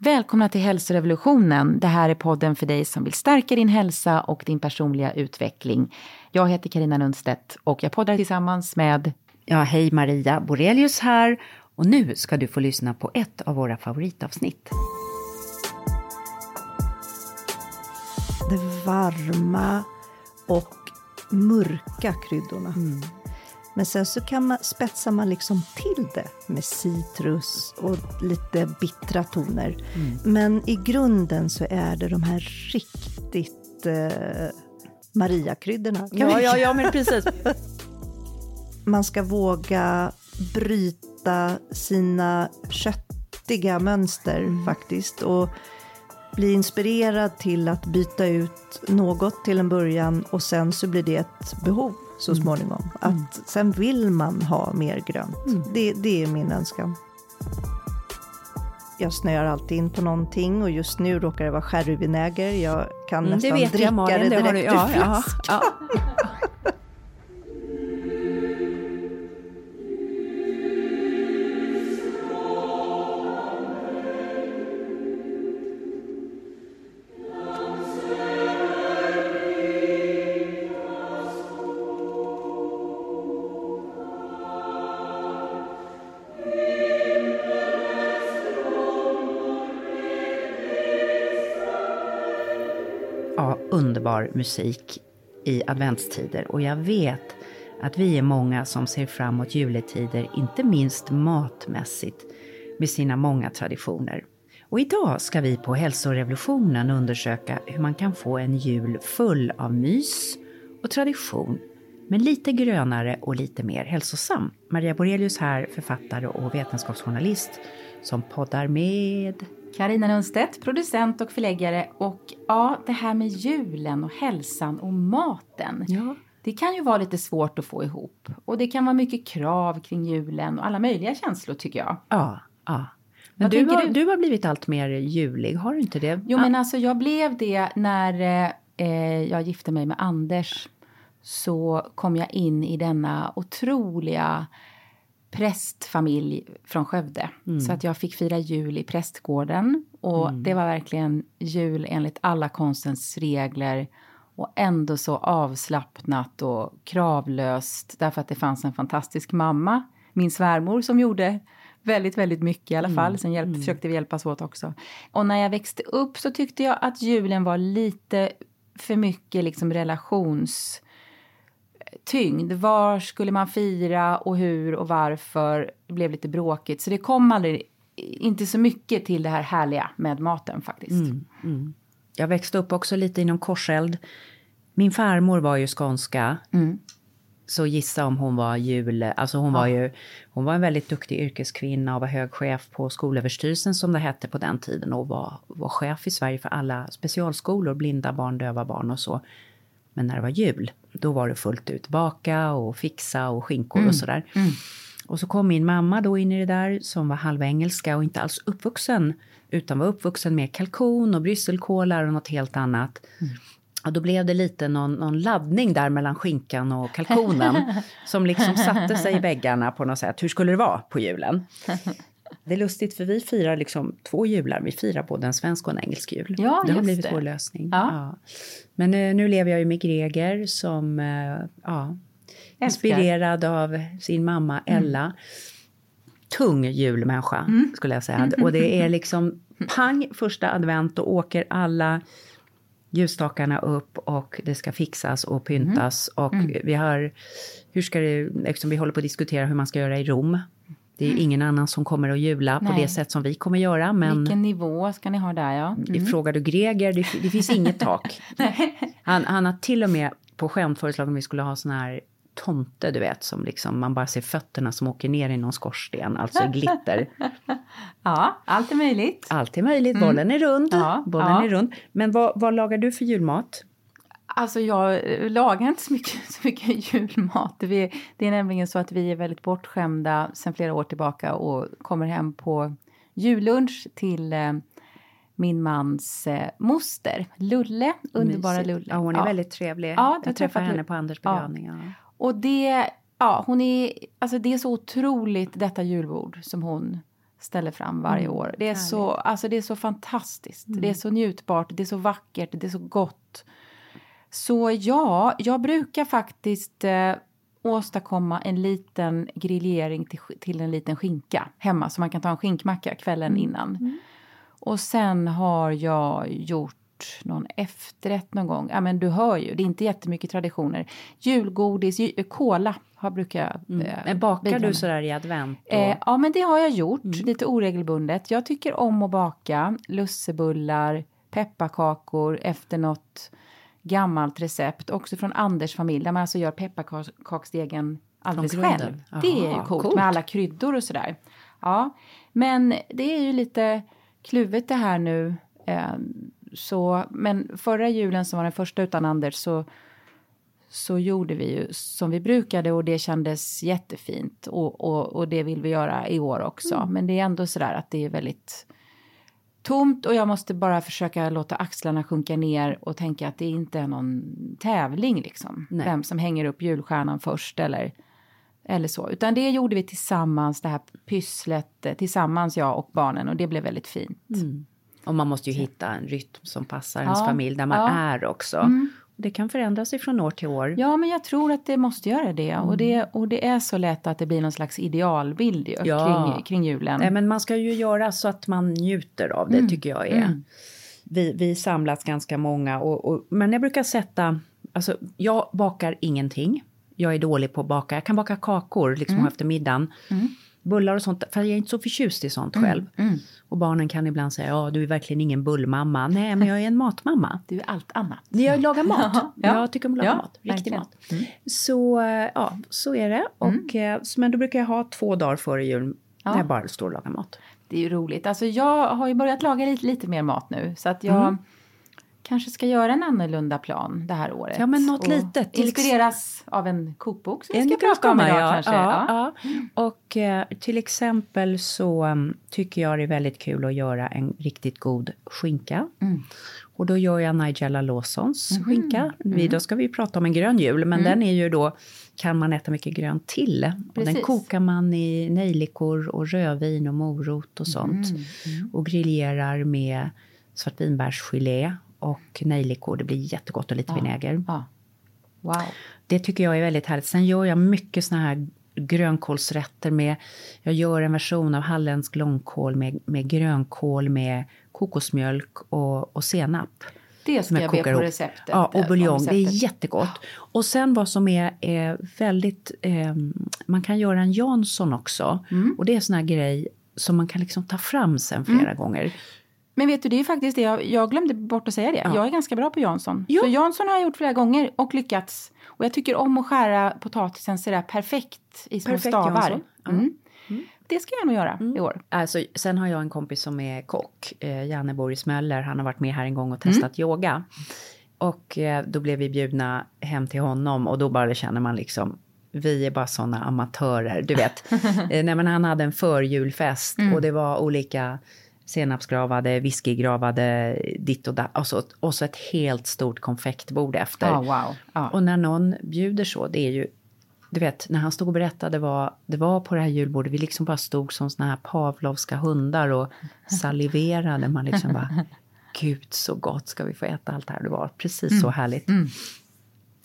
Välkomna till hälsorevolutionen. Det här är podden för dig som vill stärka din hälsa och din personliga utveckling. Jag heter Karina Lundstedt och jag poddar tillsammans med... Ja, hej Maria Borelius här. Och nu ska du få lyssna på ett av våra favoritavsnitt. Det varma och mörka kryddorna. Mm. Men sen så kan man, spetsar man liksom till det med citrus och lite bittra toner. Mm. Men i grunden så är det de här riktigt eh, Maria-kryddorna. Ja, ja, ja, men precis. man ska våga bryta sina köttiga mönster mm. faktiskt. Och bli inspirerad till att byta ut något till en början och sen så blir det ett behov så mm. småningom. Mm. Att sen vill man ha mer grönt. Mm. Det, det är min önskan. Jag snöar alltid in på någonting och just nu råkar det vara sherryvinäger. Jag kan mm, nästan dricka jag, Malin, det direkt det du, ja, ur flaskan. Ja, ja. Har musik i adventstider och jag vet att vi är många som ser fram emot juletider, inte minst matmässigt, med sina många traditioner. Och idag ska vi på Hälsorevolutionen undersöka hur man kan få en jul full av mys och tradition, men lite grönare och lite mer hälsosam. Maria Borelius här, författare och vetenskapsjournalist, som poddar med Karina Lundstedt, producent och förläggare. Och ja, det här med julen och hälsan och maten. Ja. Det kan ju vara lite svårt att få ihop. Och det kan vara mycket krav kring julen och alla möjliga känslor tycker jag. Ja, ja. Men du har, du? du har blivit allt mer julig, har du inte det? Jo, men alltså jag blev det när eh, jag gifte mig med Anders. Så kom jag in i denna otroliga prästfamilj från Skövde. Mm. Så att jag fick fira jul i prästgården. Och mm. det var verkligen jul enligt alla konstens regler. Och ändå så avslappnat och kravlöst. Därför att det fanns en fantastisk mamma, min svärmor, som gjorde väldigt, väldigt mycket i alla fall. Mm. Sen hjälp, mm. försökte vi hjälpas åt också. Och när jag växte upp så tyckte jag att julen var lite för mycket liksom relations tyngd. Var skulle man fira och hur och varför? Det blev lite bråkigt. Så det kom aldrig, inte så mycket till det här härliga med maten faktiskt. Mm, mm. Jag växte upp också lite inom korseld. Min farmor var ju skånska. Mm. Så gissa om hon var jul... Alltså hon ja. var ju hon var en väldigt duktig yrkeskvinna och var hög chef på Skolöverstyrelsen som det hette på den tiden och var, var chef i Sverige för alla specialskolor, blinda barn, döva barn och så. Men när det var jul, då var det fullt ut baka och fixa och skinkor mm. och sådär. Mm. Och så kom min mamma då in i det där som var halvengelska och inte alls uppvuxen utan var uppvuxen med kalkon och brysselkålar och något helt annat. Mm. Och då blev det lite någon, någon, laddning där mellan skinkan och kalkonen som liksom satte sig i väggarna på något sätt. Hur skulle det vara på julen? Det är lustigt för vi firar liksom två jular. Vi firar både en svensk och en engelsk jul. Ja, det har blivit det. vår lösning. Ja. ja. Men nu, eh, nu, lever jag ju med Greger som eh, ja, inspirerad av sin mamma mm. Ella. Mm. Tung julmänniska mm. skulle jag säga. Och det är liksom pang första advent, då åker alla ljusstakarna upp och det ska fixas och pyntas. Mm. Och mm. vi har, hur ska det, liksom vi håller på att diskutera hur man ska göra i Rom. Det är ingen annan som kommer att jula Nej. på det sätt som vi kommer göra. Men Vilken nivå ska ni ha där ja? Mm. Frågar du Greger, det, det finns inget tak. han, han har till och med på skämt föreslagit att vi skulle ha sån här tomte, du vet, som liksom man bara ser fötterna som åker ner i någon skorsten, alltså glitter. ja, allt är möjligt. Allt är möjligt, mm. bollen är rund. Ja, bollen ja. är rund. Men vad, vad lagar du för julmat? Alltså jag lagar inte så mycket, så mycket julmat. Vi, det är nämligen så att vi är väldigt bortskämda sedan flera år tillbaka och kommer hem på jullunch till eh, min mans eh, moster, Lulle, underbara Mysigt. Lulle. Ja, hon är ja. väldigt trevlig. Ja, jag träffade henne på Anders begravning. Ja. Och det, ja, hon är, alltså det är så otroligt detta julbord som hon ställer fram varje Mm, år. Det är, så, alltså det är så fantastiskt. Det är så njutbart, det är så vackert, det är så gott. Så ja, jag brukar faktiskt eh, åstadkomma en liten griljering till, till en liten skinka hemma så man kan ta en skinkmacka kvällen innan. Och sen har jag gjort någon efterrätt någon gång. Ja men du hör ju, det är inte jättemycket traditioner. Julgodis, ju, kola har brukar jag eh, Men bakar du sådär i advent? Och, Eh, ja, men det har jag gjort lite oregelbundet. Jag tycker om att baka lussebullar, pepparkakor efter något gammalt recept. Också från Anders familj, där man alltså gör pepparkaksdegen alldeles själv. Det är ju Aha, coolt, coolt. med alla kryddor och sådär. Ja, men det är ju lite kluvet det här nu. Eh, så, men förra julen som var den första utan Anders så så gjorde vi ju som vi brukade och det kändes jättefint. Och, och, och det vill vi göra i år också. Men det är ändå sådär att det är väldigt tomt och jag måste bara försöka låta axlarna sjunka ner och tänka att det inte är någon tävling liksom. Nej. Vem som hänger upp julstjärnan först eller, eller så. Utan det gjorde vi tillsammans, det här pysslet eh, tillsammans jag och barnen och det blev väldigt fint. och man måste ju hitta en rytm som passar ens Ja, familj där man ja. är också. Det kan förändras ifrån år till år. Ja, men jag tror att det måste göra det. Och, det och det är så lätt att det blir någon slags idealbild ju, Ja. kring, kring julen. Nej, men man ska ju göra så att man njuter av det tycker jag är. Vi, vi samlas ganska många och, och, men jag brukar sätta, alltså jag bakar ingenting. Jag är dålig på att baka, jag kan baka kakor liksom efter middagen. Bullar och sånt, för jag är inte så förtjust i sånt själv. Och barnen kan ibland säga, ja du är verkligen ingen bullmamma. Nej, men jag är en matmamma. Du är allt annat. Jag lagar mat. Ja, ja. Jag tycker om att laga Ja, mat. Riktig mat. Så eh, ja, så är det. Och, eh, Men då brukar jag ha två dagar före jul när jag bara står och lagar mat. Det är ju roligt. Alltså jag har ju börjat laga lite, lite mer mat nu. Så att jag kanske ska göra en annorlunda plan det här året. Ja, men något Och litet. Inspireras av en kokbok som vi ska prata om idag ja, kanske. Ja, Ja. ja. Och eh, till exempel så um, tycker jag det är väldigt kul att göra en riktigt god skinka. Mm. Och då gör jag Nigella Lawsons Mhm. skinka. Vi, då ska vi prata om en grön jul, men den är ju då kan man äta mycket grönt till. Och den kokar man i nejlikor och rödvin och morot och sånt. Och grillerar med svartvinbärsgelé och nejlikor. Det blir jättegott och lite vinäger. Ja. Wow. Det tycker jag är väldigt härligt. Sen gör jag mycket såna här grönkålsrätter med, jag gör en version av halländsk långkål med, med grönkål med kokosmjölk och, och senap. Det ska jag be kokar på receptet. Ja, och eh, buljong. Det är jättegott. Och sen vad som är, är väldigt... Eh, man kan göra en Jansson också. Mm. Och det är sån här grej som man kan liksom ta fram sen flera gånger. Men vet du, det är faktiskt det. Jag, jag glömde bort att säga det. Jag är ganska bra på Jansson. Ja. Så Jansson har jag gjort flera gånger och lyckats. Och jag tycker om att skära potatisen sådär perfekt i små Perfekt stavar. Ja. Mm. Det ska jag nog göra i år. Alltså, sen har jag en kompis som är kock, eh, Janne Boris Möller. Han har varit med här en gång och Mm. testat yoga. Och eh, då blev vi bjudna hem till honom och då bara känner man liksom vi är bara såna amatörer, du vet. eh, nej, men han hade en förjulfest Mm. och det var olika senapsgravade, whiskygravade, ditt och datt. Och så, och så ett helt stort konfektbord efter. Ja, wow. Ja. Och när någon bjuder så, det är ju... Du vet, när han stod och berättade vad det var på det här julbordet, vi liksom bara stod som såna här pavlovska hundar och saliverade. Man liksom bara, gud så gott ska vi få äta allt det här. Det var precis så härligt.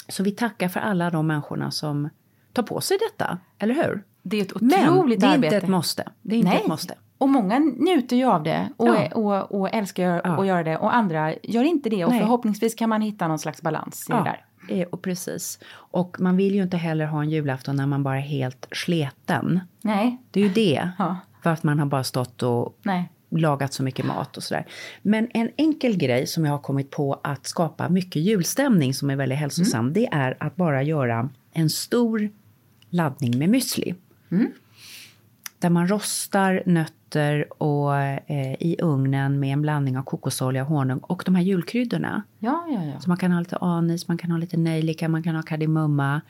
Så vi tackar för alla de människorna som tar på sig detta, eller hur? Det är ett Men otroligt det är arbete. inte ett måste. Det är inte Nej. ett måste. Och många njuter ju av det och, Ja. och, och älskar Ja. att göra det. Och andra gör inte det. Och Nej. förhoppningsvis kan man hitta någon slags balans i det där. eh, och precis. Och man vill ju inte heller ha en julafton när man bara är helt sleten. Nej. Det är ju det. Ja. För att man har bara stått och Nej. lagat så mycket mat och sådär. Men en enkel grej som jag har kommit på att skapa mycket julstämning som är väldigt hälsosam, det är att bara göra en stor laddning med müsli. Där man rostar nötter och, eh, i ugnen med en blandning av kokosolja, honung och de här julkryddorna. Ja, ja, ja. Så man kan ha lite anis, man kan ha lite nejlika, man kan ha kardemumma.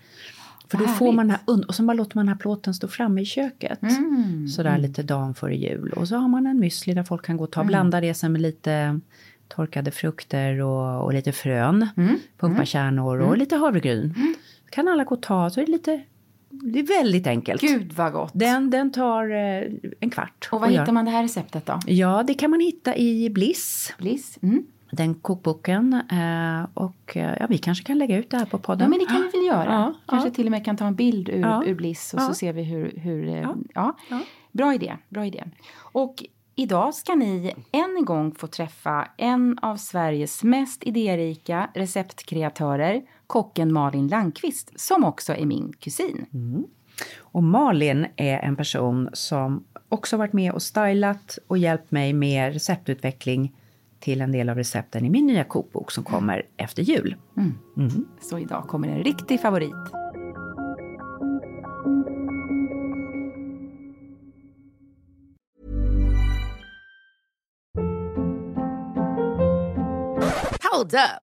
För då får man den här und- och så bara låter man den här plåten stå framme i köket. Mm. Sådär lite dagen före jul. Och så har man en müsli där folk kan gå och ta, blanda det sen med lite torkade frukter och, och lite frön. Mm. Pumpakärnor och lite havregryn. Kan alla gå och ta, så är det lite Det är väldigt enkelt. Gud vad gott! Den, den tar eh, en kvart. Och var hittar man det här receptet då? Ja, det kan man hitta i Bliss. Bliss? Mm. Den kokboken. Eh, och eh, ja, vi kanske kan lägga ut det här på podden. Ja, men det kan vi väl göra. Ja, kanske ja. till och med kan ta en bild ur, Ja. ur Bliss och så ser vi hur... hur eh. Ja. Bra idé, bra idé. Och idag ska ni än en gång få träffa en av Sveriges mest idérika receptkreatörer, kocken Malin Landqvist, som också är min kusin. Och Malin är en person som också varit med och stylat och hjälpt mig med receptutveckling till en del av recepten i min nya kokbok som kommer efter jul. Så idag kommer en riktig favorit. Hold up.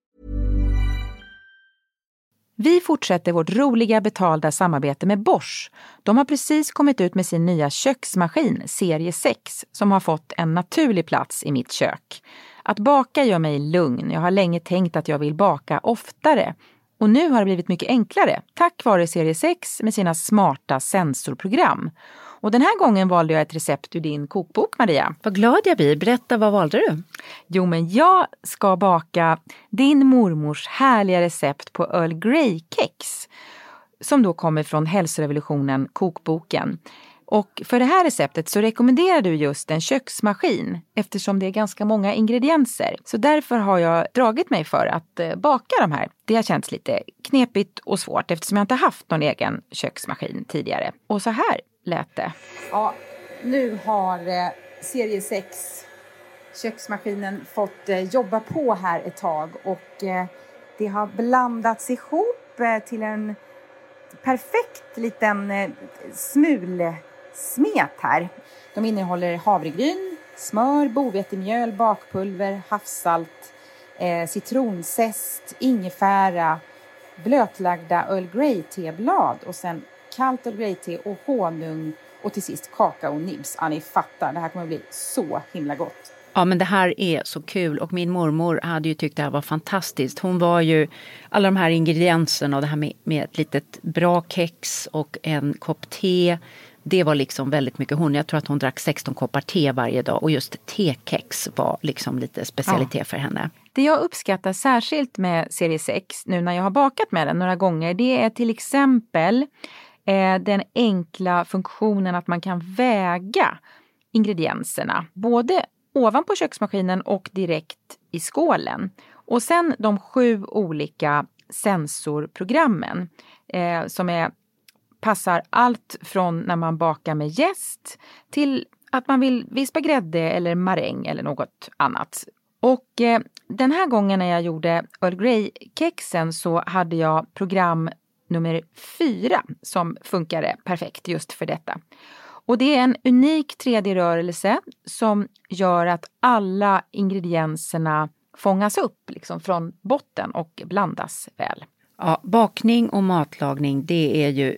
Vi fortsätter vårt roliga betalda samarbete med Bosch. De har precis kommit ut med sin nya köksmaskin, serie 6, som har fått en naturlig plats i mitt kök. Att baka gör mig lugn. Jag har länge tänkt att jag vill baka oftare. Och nu har det blivit mycket enklare, tack vare serie 6 med sina smarta sensorprogram. Och den här gången valde jag ett recept ur din kokbok, Maria. Vad glad jag blir. Berätta, vad valde du? Jo, men jag ska baka din mormors härliga recept på Earl Grey-kex. Som då kommer från Hälsorevolutionen, kokboken. Och för det här receptet så rekommenderar du just en köksmaskin eftersom det är ganska många ingredienser. Så därför har jag dragit mig för att eh, baka de här. Det har känts lite knepigt och svårt eftersom jag inte haft någon egen köksmaskin tidigare. Och så här lät det. Ja, nu har eh, serie 6 köksmaskinen fått eh, jobba på här ett tag och eh, det har blandats ihop eh, till en perfekt liten eh, smulsmet här. De innehåller havregryn, smör, bovetemjöl, bakpulver, havssalt, eh, citronzest, ingefära, blötlagda Earl Grey-teblad och sen kallt Earl Grey-te och honung och till sist kakaonibs. Ja, ni fattar, det här kommer att bli så himla gott. Ja, men det här är så kul och min mormor hade ju tyckt det här var fantastiskt. Hon var ju, alla de här ingredienserna och det här med, med ett litet bra kex och en kopp te. Det var liksom väldigt mycket hon. Jag tror att hon drack 16 koppar te varje dag och just tekex var liksom lite specialitet för henne. Det jag uppskattar särskilt med serie 6 nu när jag har bakat med den några gånger det är till exempel eh, den enkla funktionen att man kan väga ingredienserna. Både ovanpå köksmaskinen och direkt i skålen. Och sen de sju olika sensorprogrammen eh, som är, passar allt från när man bakar med jäst till att man vill vispa grädde eller maräng eller något annat. Och eh, den här gången när jag gjorde Earl Grey-kexen så hade jag program nummer fyra som funkade perfekt just för detta. Och det är en unik 3D-rörelse som gör att alla ingredienserna fångas upp liksom från botten och blandas väl. Ja, bakning och matlagning det är ju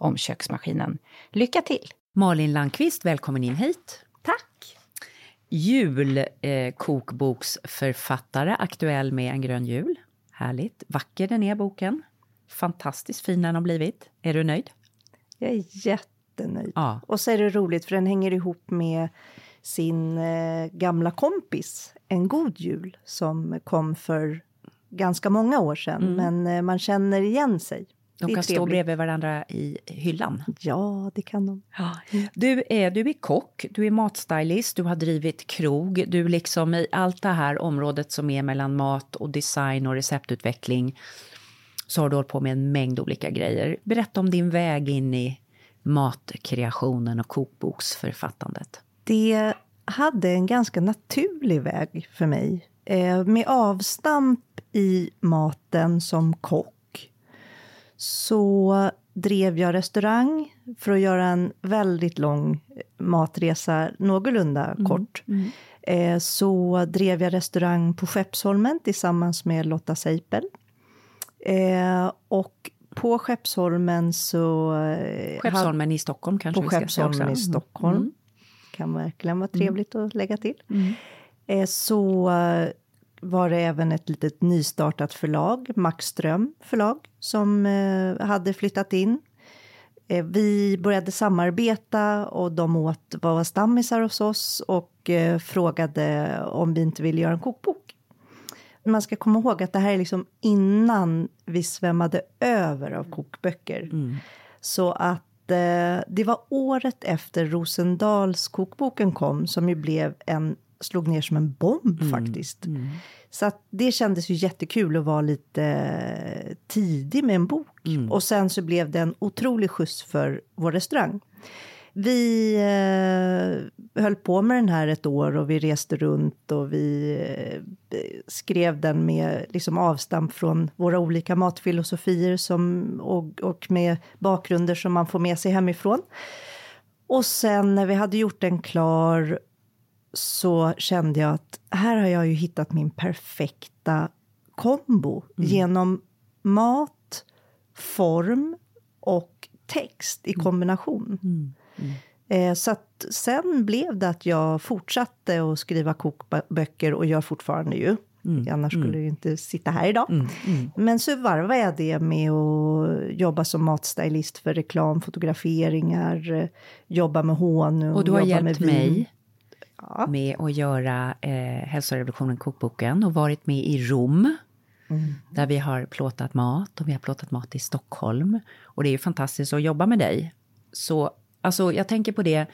om köksmaskinen. Lycka till! Malin Landqvist, välkommen in hit. Tack! Julkokboksförfattare, eh, aktuell med En grön jul. Härligt. Vacker den är boken. Fantastiskt fin den har blivit. Är du nöjd? Jag är jättenöjd. Ja. Och så är det roligt för den hänger ihop med sin eh, gamla kompis En god jul som kom för ganska många år sedan. Mm. Men eh, man känner igen sig. De kan stå bredvid varandra i hyllan. Ja, det kan de. Ja. Du, är, du är kock, du är matstylist, du har drivit krog. Du liksom i allt det här området som är mellan mat och design och receptutveckling så har du hållit på med en mängd olika grejer. Berätta om din väg in i matkreationen och kokboksförfattandet. Det hade en ganska naturlig väg för mig. Eh, med avstamp i maten som kock så drev jag restaurang för att göra en väldigt lång matresa någorlunda mm. kort. Mm. Eh, så drev jag restaurang på Skeppsholmen tillsammans med Lotta Seipel. Eh, och på Skeppsholmen så... Eh, Skeppsholmen i Stockholm kanske På Skeppsholmen i Stockholm. Mm. Kan verkligen vara trevligt mm. att lägga till. Mm. Eh, så var det även ett litet nystartat förlag, Maxström förlag, som eh, hade flyttat in. Eh, vi började samarbeta och de åt, var stammisar hos oss och eh, frågade om vi inte ville göra en kokbok. Man ska komma ihåg att det här är liksom innan vi svämmade över av kokböcker. Mm. Så att det var året efter Rosendals kokboken kom som ju blev en slog ner som en bomb mm. faktiskt. Mm. Så att det kändes ju jättekul att vara lite tidig med en bok. Mm. Och sen så blev det en otrolig skjuts för vår restaurang. Vi eh, höll på med den här ett år och vi reste runt och vi eh, skrev den med liksom avstamp från våra olika matfilosofier som, och, och med bakgrunder som man får med sig hemifrån. Och sen när vi hade gjort den klar så kände jag att här har jag ju hittat min perfekta kombo mm. genom mat, form och text i mm. kombination. Mm. Mm. Eh, så att sen blev det att jag fortsatte att skriva kokböcker och gör fortfarande ju. Mm. Annars skulle mm. jag inte sitta här idag. Mm. Mm. Men så varvar jag det med att jobba som matstylist för reklam, fotograferingar, jobba med honung. Och du har hjälpt mig ja. med att göra eh, Hälsorevolutionen kokboken och varit med i Rom. Mm. Där vi har plåtat mat och vi har plåtat mat i Stockholm. Och det är ju fantastiskt att jobba med dig. Så alltså, jag tänker på det,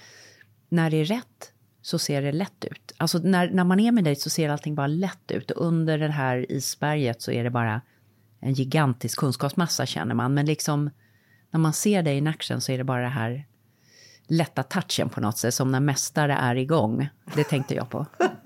när det är rätt så ser det lätt ut. Alltså när, när man är med dig så ser allting bara lätt ut. Och under det här isberget så är det bara en gigantisk kunskapsmassa känner man. Men liksom när man ser dig i action så är det bara det här lätta touchen på något sätt, som när mästare är igång. Det tänkte jag på.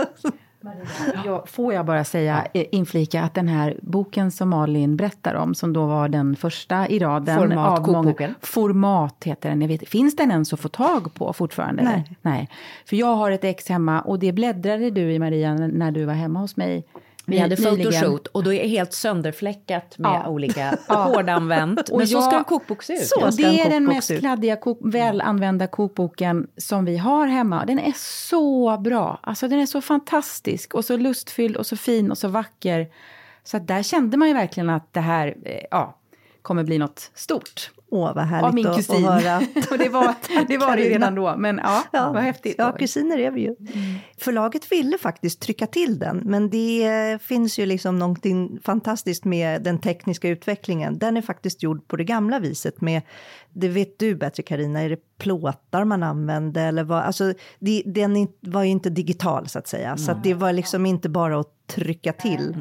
Ja, får jag bara säga, eh, inflika att den här boken som Malin berättar om, som då var den första i raden Format, av många... Format heter den. Jag vet, finns den ens att få tag på fortfarande? Nej. Nej. För jag har ett ex hemma och det bläddrade du i Maria när du var hemma hos mig vi hade photoshoot och då är det helt sönderfläckat med ja. olika hårdanvänt. Men så ska en kokbok se ut. Så, det är den mest kladdiga, kok, välanvända kokboken som vi har hemma. Den är så bra. Alltså den är så fantastisk och så lustfylld och så fin och så vacker. Så där kände man ju verkligen att det här eh, ja, kommer bli något stort. Åh, vad härligt av min kusin. att höra. och det var, det var det redan då, men ja, ja vad häftigt. Ja, kusiner är vi ju. Mm. Förlaget ville faktiskt trycka till den, men det finns ju liksom någonting fantastiskt med den tekniska utvecklingen. Den är faktiskt gjord på det gamla viset med, det vet du bättre Karina, är det plåtar man använde eller vad, alltså det, den var ju inte digital så att säga. Så att det var liksom inte bara att trycka till.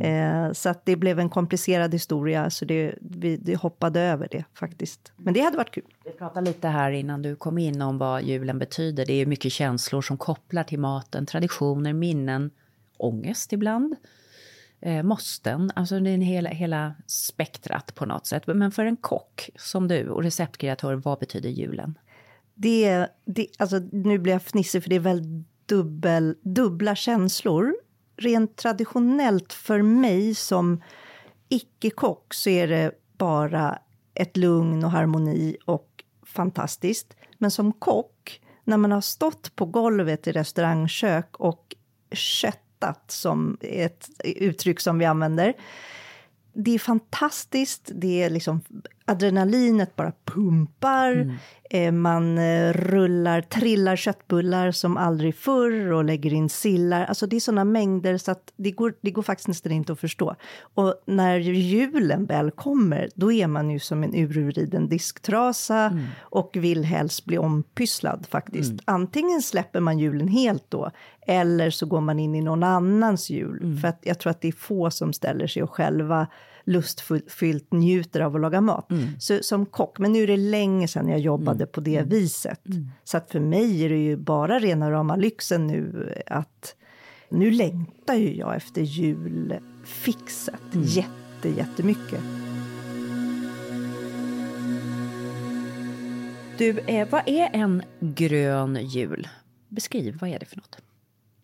Eh, så att det blev en komplicerad historia så det, vi det hoppade över det faktiskt. Men det hade varit kul. Vi pratade lite här innan du kom in om vad julen betyder. Det är mycket känslor som kopplar till maten, traditioner, minnen, ångest ibland. Eh, måsten, alltså det är en hela, hela spektrat på något sätt. Men för en kock som du och receptkreatör, vad betyder julen? Det, det, alltså, nu blir jag fnissig för det är väl dubbel, dubbla känslor. Rent traditionellt för mig som icke-kock så är det bara ett lugn och harmoni och fantastiskt. Men som kock, när man har stått på golvet i restaurangkök och kött köttat som ett uttryck som vi använder. Det är fantastiskt, det är liksom adrenalinet bara pumpar. Eh, man eh, rullar, trillar köttbullar som aldrig förr och lägger in sillar. Alltså det är såna mängder så att det går, det går faktiskt nästan inte att förstå. Och när julen väl kommer, då är man ju som en urvriden disktrasa och vill helst bli ompysslad faktiskt. Antingen släpper man julen helt då, eller så går man in i någon annans jul. För att jag tror att det är få som ställer sig och själva lustfyllt njuter av att laga mat. Så som kock, men nu är det länge sedan jag jobbade på det viset. Så att för mig är det ju bara rena rama lyxen nu att nu längtar ju jag efter julfixet jätte, jättemycket. Du, eh, vad är en grön jul? Beskriv, vad är det för något?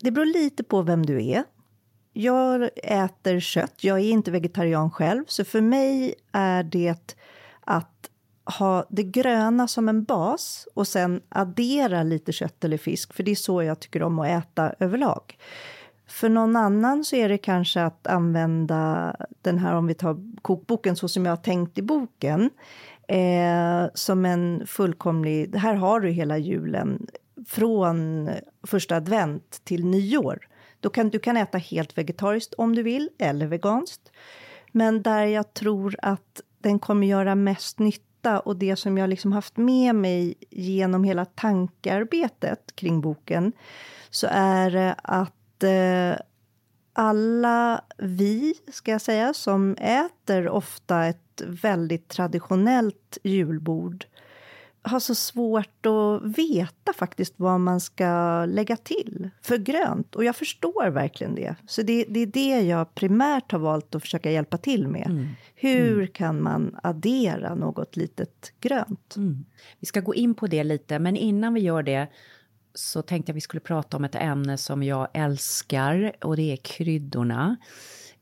Det beror lite på vem du är. Jag äter kött. Jag är inte vegetarian själv, så för mig är det att ha det gröna som en bas och sen addera lite kött eller fisk, för det är så jag tycker om att äta överlag. För någon annan så är det kanske att använda den här, om vi tar kokboken så som jag har tänkt i boken, eh, som en fullkomlig... Här har du hela julen från första advent till nyår. Då kan, du kan äta helt vegetariskt om du vill, eller veganskt. Men där jag tror att den kommer göra mest nytta och det som jag liksom haft med mig genom hela tankearbetet kring boken så är det att eh, alla vi, ska jag säga, som äter ofta ett väldigt traditionellt julbord har så svårt att veta faktiskt vad man ska lägga till för grönt. Och jag förstår verkligen det. Så det, det är det jag primärt har valt att försöka hjälpa till med. Hur kan man addera något litet grönt? Vi ska gå in på det lite, men innan vi gör det så tänkte jag vi skulle prata om ett ämne som jag älskar och det är kryddorna.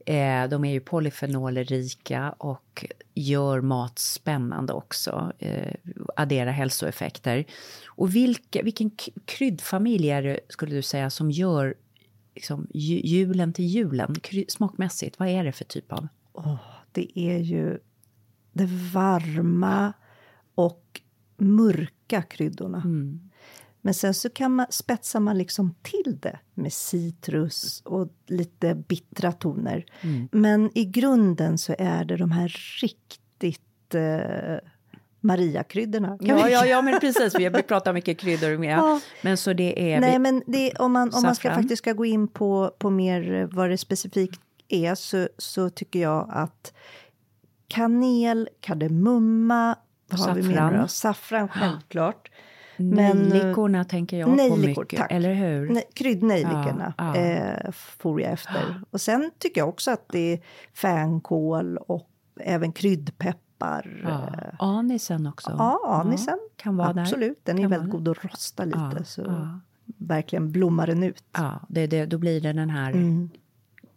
Eh, de är ju polyfenolrika och gör mat spännande också. Eh, addera hälsoeffekter. Och vilka, vilken kryddfamilj är det, skulle du säga, som gör liksom, ju, julen till julen? Kry, smakmässigt, vad är det för typ av? Åh, det är ju det varma och mörka kryddorna. Men sen så kan man, spetsar man liksom till det med citrus och lite bittra toner. Men i grunden så är det de här riktigt eh, Maria-kryddorna. Ja, ja, ja, men precis. Vi pratar mycket kryddor med. Ja. Men så det är... Nej, men det, om, man, om man ska, faktiskt ska gå in på, på mer eh, vad det specifikt är så, så tycker jag att kanel, kardemumma, vad har vi mer Saffran. Saffran, självklart. Eh, Nejlikorna tänker jag på nejlikor, mycket, tack. eller hur? Nej, kryddnejlikorna Ja, ja. eh, for jag efter. Och sen tycker jag också att det är fänkål och även kryddpeppar. Ja. eh, Anisen också. Ja, anisen. kan vara där. Absolut, den är Kan väldigt vara god att rosta lite. Ja, så ja. verkligen blommar den ut. Ja, det, det, då blir det den här Mm.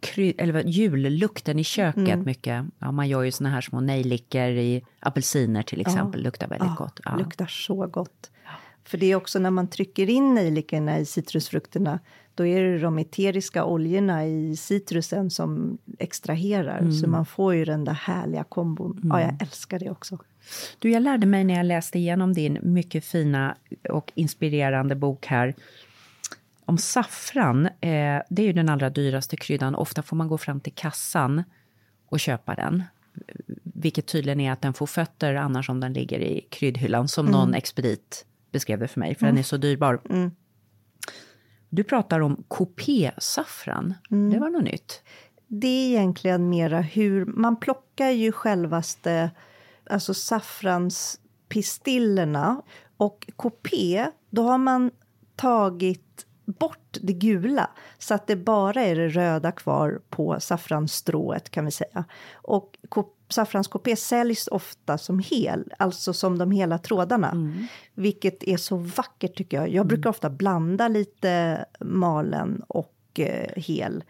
kry, eller jullukten i köket mycket. Ja, man gör ju såna här små nejlikor i apelsiner till exempel. Luktar väldigt gott. Ja. luktar så gott. För det är också när man trycker in nejlikorna i citrusfrukterna, då är det de eteriska oljorna i citrusen som extraherar. Mm. Så man får ju den där härliga kombon. Ja, jag älskar det också. Du, jag lärde mig när jag läste igenom din mycket fina och inspirerande bok här om saffran. Eh, det är ju den allra dyraste kryddan. Ofta får man gå fram till kassan och köpa den. Vilket tydligen är att den får fötter annars om den ligger i kryddhyllan, som någon expedit beskrev det för mig, för den är så dyrbar. Du pratar om kopésaffran. Det var något nytt. Det är egentligen mera hur... Man plockar ju självaste alltså saffranspistillerna. Och kopé, då har man tagit bort det gula så att det bara är det röda kvar på saffransstrået kan vi säga. Och ko- saffranskopé säljs ofta som hel, alltså som de hela trådarna. Vilket är så vackert tycker jag. Jag brukar ofta blanda lite malen och eh, hel.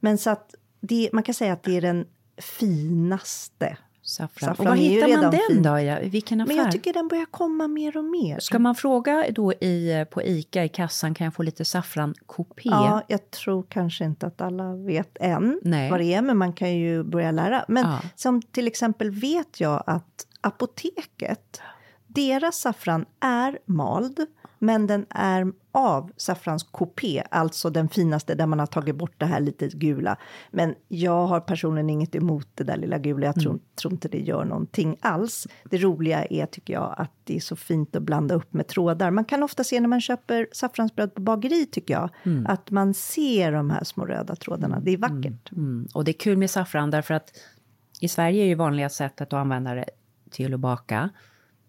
Men så att det, man kan säga att det är den finaste. Saffran. Saffran och var hittar man den fin. då? Ja? Vilken affär? Men jag tycker den börjar komma mer och mer. Ska man fråga då i, på ICA i kassan, kan jag få lite saffrankopé? Ja, jag tror kanske inte att alla vet än Nej. vad det är, men man kan ju börja lära. Men Ja. som till exempel vet jag att apoteket, deras saffran är mald, men den är av saffranskopé, alltså den finaste där man har tagit bort det här lite gula. Men jag har personligen inget emot det där lilla gula, jag tror, tror inte det gör någonting alls. Det roliga är, tycker jag, att det är så fint att blanda upp med trådar. Man kan ofta se när man köper saffransbröd på bageri, tycker jag, att man ser de här små röda trådarna. Det är vackert. Mm. Och det är kul med saffran därför att i Sverige är ju vanliga sättet att använda det till att baka.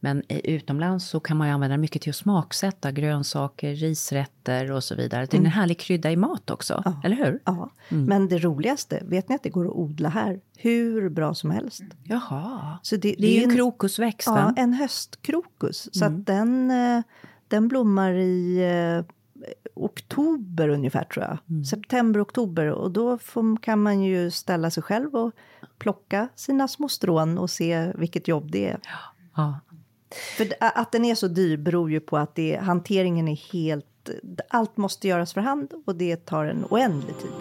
Men utomlands så kan man ju använda det mycket till att smaksätta grönsaker, risrätter och så vidare. Det är en härlig krydda i mat också, eller hur? Ja, men det roligaste, vet ni att det går att odla här hur bra som helst? Jaha. Så det, Det är ju en krokusväxt, Ja, va? en höstkrokus. Så att den, eh, den blommar i eh, oktober ungefär, tror jag. September, oktober. Och då får, kan man ju ställa sig själv och plocka sina små strån och se vilket jobb det är. Ja. För att den är så dyr beror ju på att det, hanteringen är helt... Allt måste göras för hand och det tar en oändlig tid.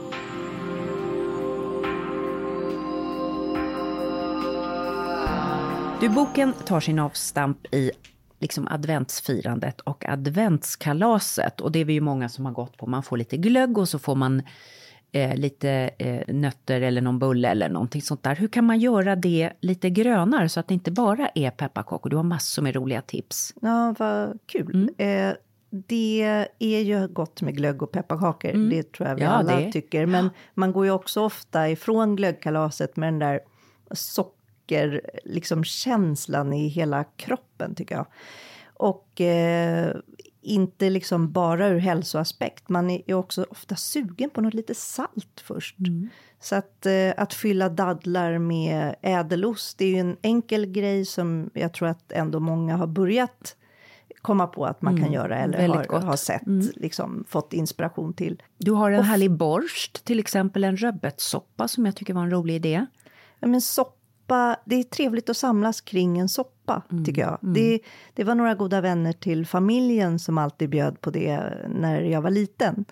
Du, boken tar sin avstamp i liksom adventsfirandet och adventskalaset. Och det är vi ju många som har gått på. Man får lite glögg och så får man eh, lite eh, nötter eller någon bulle eller någonting sånt där. Hur kan man göra det lite grönare så att det inte bara är pepparkakor? Du har massor med roliga tips. Ja, vad kul. Mm. Eh, det är ju gott med glögg och pepparkakor. Det tror jag vi Mm. Ja, alla det- tycker. Men man går ju också ofta ifrån glöggkalaset med den där socker, liksom känslan i hela kroppen tycker jag. Och eh, inte liksom bara ur hälsoaspekt. Man är också ofta sugen på något lite salt först. Mm. Så att, eh, att fylla dadlar med ädelost, det är ju en enkel grej som jag tror att ändå många har börjat komma på att man kan göra eller Mm. väldigt har, gott. Mm. har sett, liksom fått inspiration till. Du har en härlig borst, till exempel en rödbetssoppa som jag tycker var en rolig idé. Ja, men soppa, det är trevligt att samlas kring en soppa, Mm, tycker jag. Det, det var några goda vänner till familjen som alltid bjöd på det när jag var liten.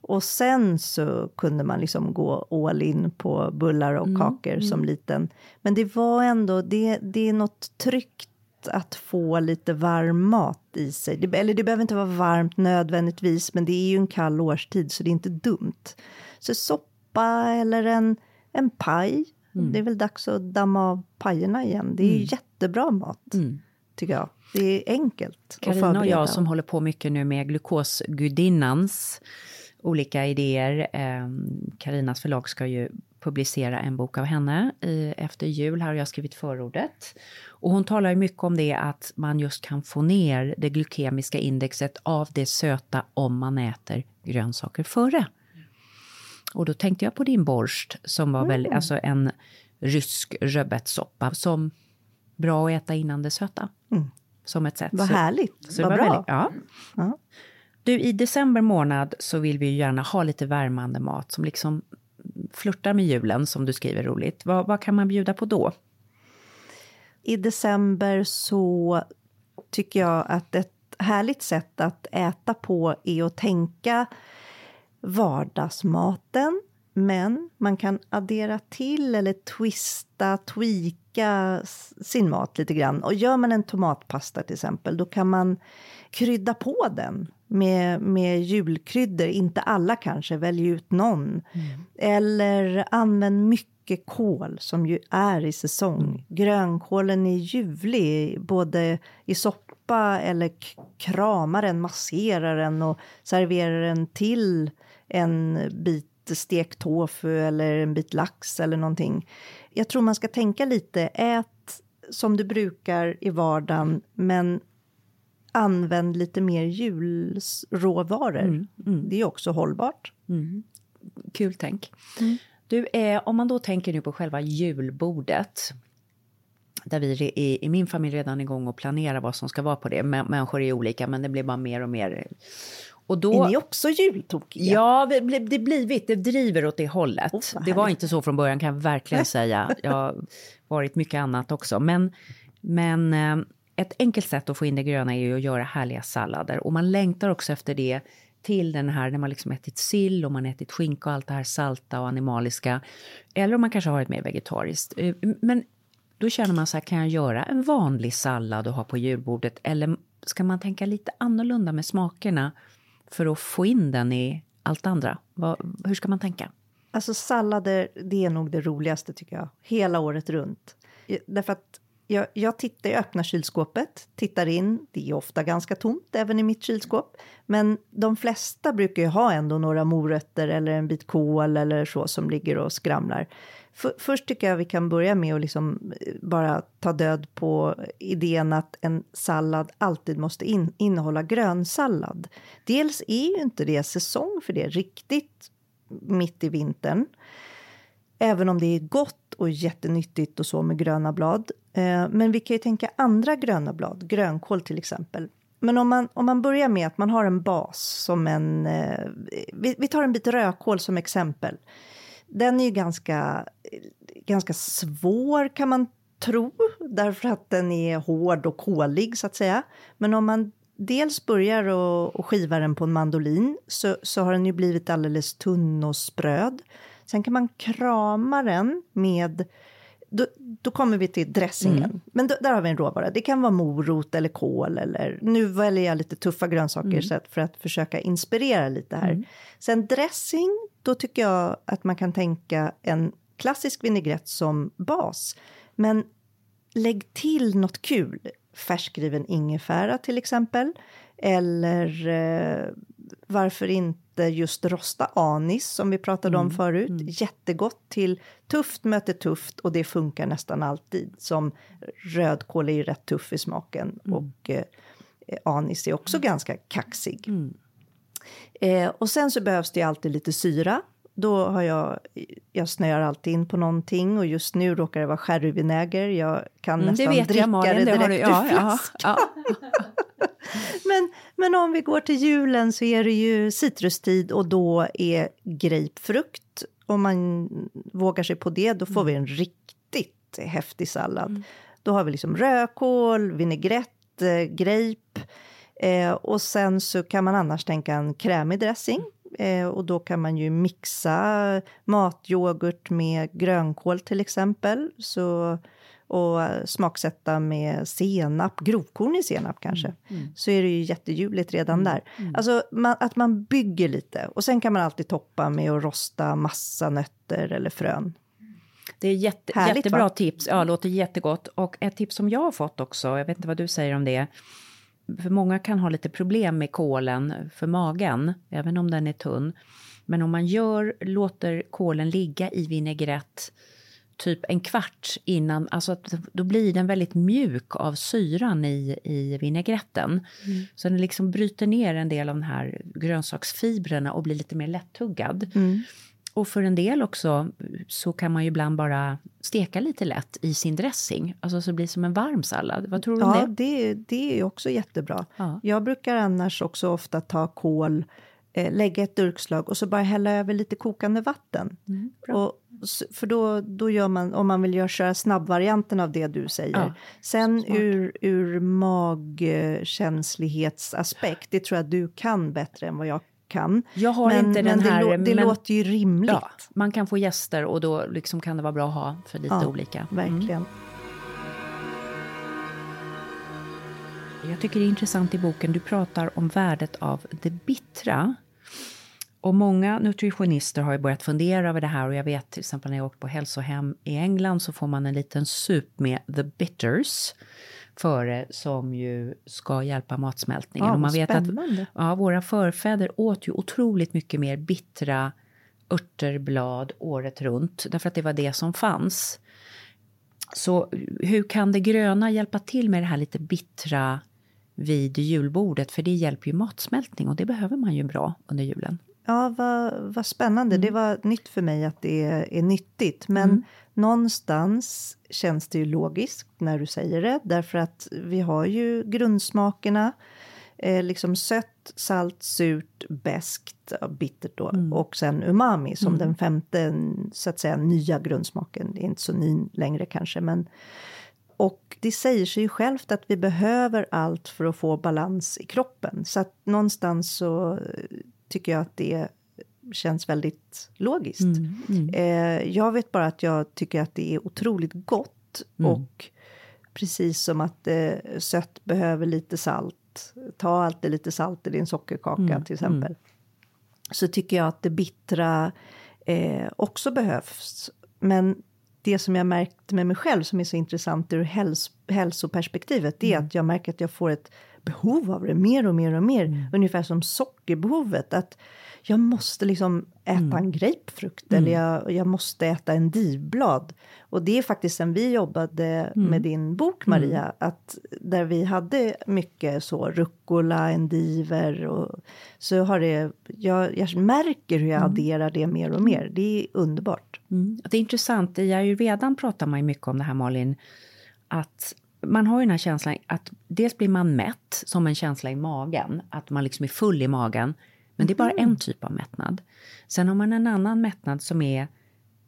Och sen så kunde man liksom gå all in på bullar och kakor som liten. Men det var ändå, det, det är något tryggt att få lite varm mat i sig. Det, eller det behöver inte vara varmt nödvändigtvis, men det är ju en kall årstid så det är inte dumt. Så soppa eller en, en paj. Det är väl dags att damma av pajerna igen. Det är ju jättebra mat, tycker jag. Det är enkelt att Carina och förbereda. jag som håller på mycket nu med glukosgudinnans olika idéer. Karinas förlag ska ju publicera en bok av henne i, efter jul. Här har jag skrivit förordet. Och hon talar ju mycket om det att man just kan få ner det glykemiska indexet av det söta om man äter grönsaker före. Och då tänkte jag på din borst som var väldigt, Mm. alltså en rysk rödbetssoppa som bra att äta innan det söta. Som ett sätt. Vad Så- härligt, så vad bra. väldigt- ja. Ja. Du, i december månad så vill vi ju gärna ha lite värmande mat som liksom flörtar med julen, som du skriver roligt. Vad, vad kan man bjuda på då? I december så tycker jag att ett härligt sätt att äta på är att tänka vardagsmaten. Men man kan addera till eller twista, tweaka sin mat lite grann. Och gör man en tomatpasta till exempel, då kan man krydda på den med, med julkryddor. Inte alla kanske, välj ut någon. Eller använd mycket kål som ju är i säsong. Grönkålen är ljuvlig, både i soppa eller kramar den, masserar den och serverar den till en bit stekt tofu eller en bit lax eller någonting. Jag tror man ska tänka lite, ät som du brukar i vardagen, men använd lite mer julråvaror. Det är också hållbart. Kul tänk. Du, eh, om man då tänker nu på själva julbordet. Där vi i, i min familj redan igång och planerar vad som ska vara på det. Mä- Människor är olika men det blir bara mer och mer. Och då, Är ni också jultokiga? Ja, det blir- blivit, det driver åt det hållet. Oh, det var inte så från början kan jag verkligen säga. Jag har varit mycket annat också. Men, men eh, ett enkelt sätt att få in det gröna är ju att göra härliga sallader. Och man längtar också efter det till den här när man liksom ätit sill och man ätit skinka och allt det här salta och animaliska. Eller om man kanske har ett mer vegetariskt. Eh, Men då känner man så här, kan jag göra en vanlig sallad och ha på julbordet? Eller ska man tänka lite annorlunda med smakerna för att få in den i allt andra? Vad, hur ska man tänka? Alltså sallader, det är nog det roligaste tycker jag. Hela året runt. Därför att jag, jag tittar, jag öppnar kylskåpet, tittar in. Det är ofta ganska tomt även i mitt kylskåp. Men de flesta brukar ju ha ändå några morötter eller en bit kål eller så som ligger och skramlar. För, först tycker jag vi kan börja med att liksom eh, bara ta död på idén att en sallad alltid måste in, innehålla grönsallad. Dels är ju inte det säsong för det riktigt mitt i vintern. Även om det är gott och jättenyttigt och så med gröna blad. Eh, men vi kan ju tänka andra gröna blad, grönkål till exempel. Men om man, om man börjar med att man har en bas som en... Eh, vi, vi tar en bit rödkål som exempel. Den är ju ganska, ganska svår kan man tro, därför att den är hård och kolig så att säga. Men om man dels börjar och, och skiva den på en mandolin så, så har den ju blivit alldeles tunn och spröd. Sen kan man krama den med då, då kommer vi till dressingen. Men då, där har vi en råvara. Det kan vara morot eller kål eller nu väljer jag lite tuffa grönsaker så att, för att försöka inspirera lite här. Sen dressing, då tycker jag att man kan tänka en klassisk vinägrett som bas. Men lägg till något kul. Färskriven ingefära till exempel. Eller eh, varför inte just rosta anis som vi pratade om förut. Jättegott till tufft möter tufft och det funkar nästan alltid. Som rödkål är ju rätt tuff i smaken och eh, anis är också ganska kaxig. Eh, och sen så behövs det alltid lite syra. Då har jag, jag snöar alltid in på någonting och just nu råkar det vara sherryvinäger. Jag kan Mm, det nästan dricka jag Malin, det det direkt har du. ur Ja, ja, ja. Men, men om vi går till julen så är det ju citrustid och då är grapefrukt. Om man vågar sig på det, då får vi en riktigt häftig sallad. Då har vi liksom rödkål, vinägrett, eh, grape. Eh, och sen så kan man annars tänka en krämig dressing. Eh, och då kan man ju mixa matyoghurt med grönkål till exempel. Så, och smaksätta med senap, grovkorn i senap kanske. Så är det ju jätteljuvligt redan där. Alltså man, att man bygger lite. Och sen kan man alltid toppa med att rosta massa nötter eller frön. Det är jätte, Härligt, jättebra va? tips. Ja, låter jättegott. Och ett tips som jag har fått också, jag vet inte vad du säger om det. För många kan ha lite problem med kålen för magen, även om den är tunn. Men om man gör, låter kålen ligga i vinägrett typ en kvart innan, alltså att då blir den väldigt mjuk av syran i, i vinägretten. Så den liksom bryter ner en del av de här grönsaksfibrerna och blir lite mer lättuggad. Och för en del också så kan man ju ibland bara steka lite lätt i sin dressing. Alltså så det blir som en varm sallad. Vad tror du om Ja, det? det, det är ju också jättebra. Ja. Jag brukar annars också ofta ta kål, eh, lägga ett durkslag och så bara hälla över lite kokande vatten. Mm, och, för då, då gör man, om man vill göra köra snabbvarianten av det du säger. Ja, Sen ur, ur magkänslighetsaspekt, det tror jag du kan bättre än vad jag kan. Jag har men, inte den men här, Det, det men- låter ju rimligt. Ja, man kan få gäster och då liksom kan det vara bra att ha för lite Ja, olika. Verkligen. Jag tycker det är intressant i boken, du pratar om värdet av det bittra. Och många nutritionister har ju börjat fundera över det här och jag vet till exempel när jag åkt på hälsohem i England så får man en liten sup med the bitters före som ju ska hjälpa matsmältningen. Ja, och man vet spännande. att ja, våra förfäder åt ju otroligt mycket mer bittra örter, blad året runt därför att det var det som fanns. Så hur kan det gröna hjälpa till med det här lite bittra vid julbordet? För det hjälper ju matsmältning och det behöver man ju bra under julen. Ja, vad, vad spännande. Det var nytt för mig att det är, är nyttigt. Men någonstans känns det ju logiskt när du säger det. Därför att vi har ju grundsmakerna. Eh, liksom sött, salt, surt, beskt, bittert då. Och sen umami som den femte, så att säga, nya grundsmaken. Det är inte så ny längre kanske, men och det säger sig ju självt att vi behöver allt för att få balans i kroppen. Så att någonstans så eh, tycker jag att det känns väldigt logiskt. Eh, jag vet bara att jag tycker att det är otroligt gott. Och precis som att eh, sött behöver lite salt. Ta alltid lite salt i din sockerkaka till exempel. Så tycker jag att det bittra eh, också behövs. Men det som jag märkt med mig själv som är så intressant ur häls hälsoperspektivet det är att jag märker att jag får ett behov av det mer och mer och mer. Ungefär som sockerbehovet. Att jag måste liksom äta en grapefrukt eller jag, jag måste äta en divblad. Och det är faktiskt sen vi jobbade med din bok Maria, att där vi hade mycket så rucola, endiver och så har det, jag, jag märker hur jag adderar det mer och mer. Det är underbart. Mm. Det är intressant, i ayurvedan pratar man ju mycket om det här Malin, att man har ju den här känslan att dels blir man mätt som en känsla i magen, att man liksom är full i magen, men det är bara en typ av mättnad. Sen har man en annan mättnad som är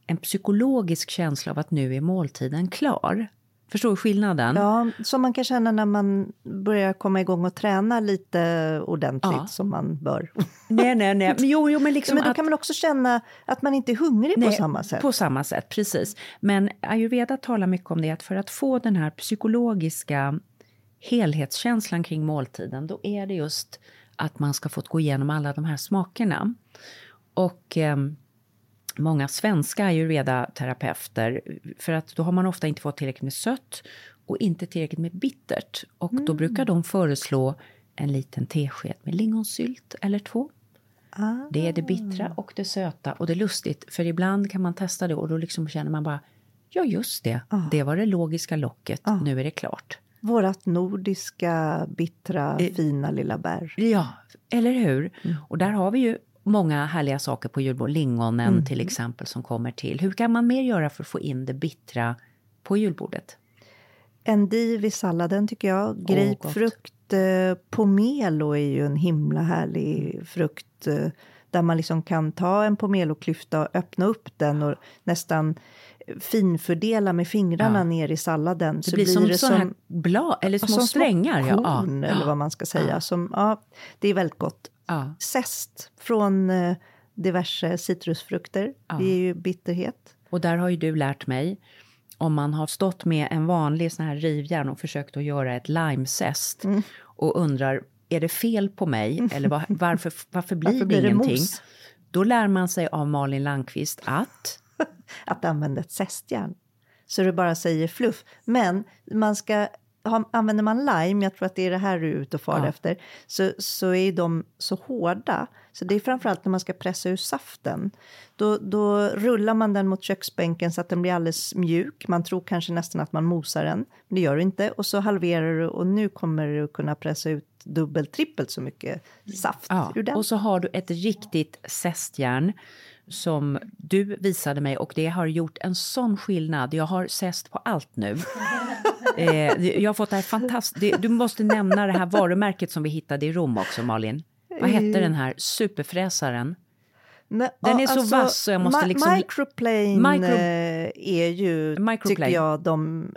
en psykologisk känsla av att nu är måltiden klar. Förstår du skillnaden? Ja, som man kan känna när man börjar komma igång och träna lite ordentligt Ja. som man bör. Nej, nej, nej. Men jo, jo, men liksom Men då att... kan man också känna att man inte är hungrig på Nej, samma sätt. På samma sätt, precis. Men ayurveda talar mycket om det att för att få den här psykologiska helhetskänslan kring måltiden, då är det just att man ska få gå igenom alla de här smakerna. Och eh, många svenska ayurveda-terapeuter, för att då har man ofta inte fått tillräckligt med sött och inte tillräckligt med bittert. Och då brukar de föreslå en liten tesked med lingonsylt eller två. Det är det bittra och det söta och det är lustigt, för ibland kan man testa det och då liksom känner man bara, ja just det, det var det logiska locket, nu är det klart. Vårat nordiska, bittra, fina lilla bär. Ja, eller hur? Och där har vi ju många härliga saker på julbord. Lingonen till exempel som kommer till. Hur kan man mer göra för att få in det bittra på julbordet? Endiv i salladen tycker jag. Grapefrukt, eh, pomelo är ju en himla härlig frukt. Eh, där man liksom kan ta en pomeloklyfta och öppna upp den och nästan finfördela med fingrarna Ja. ner i salladen. Det blir som sådana här blad, eller små som strängar. Ja. korn, Ja. eller vad man ska säga. Som, ja, det är väldigt gott. Ja. Zest från eh, diverse citrusfrukter. Det är ju bitterhet. Och där har ju du lärt mig, om man har stått med en vanlig sån här rivjärn och försökt att göra ett limezest Mm. och undrar, är det fel på mig? Eller var, varför, varför blir Varför det blir det ingenting? mos? Då lär man sig av Malin Landqvist att att använda ett zestjärn. Så det bara säger fluff. Men man ska, använder man lime, jag tror att det är det här du är ute och far Ja. efter, så, så är de så hårda. Så det är framförallt när man ska pressa ur saften. Då, då rullar man den mot köksbänken så att den blir alldeles mjuk. Man tror kanske nästan att man mosar den, men det gör du inte. Och så halverar du och nu kommer du kunna pressa ut dubbelt, trippelt så mycket saft Ja, ur den. och så har du ett riktigt zestjärn som du visade mig och det har gjort en sån skillnad. Jag har zest på allt nu. eh, jag har fått det här fantastiskt... Du måste nämna det här varumärket som vi hittade i Rom också, Malin. Vad hette den här superfräsaren? Nej, Den är så alltså, vass så jag måste liksom- Microplane Micro- eh, är ju, Microplane. tycker jag, de...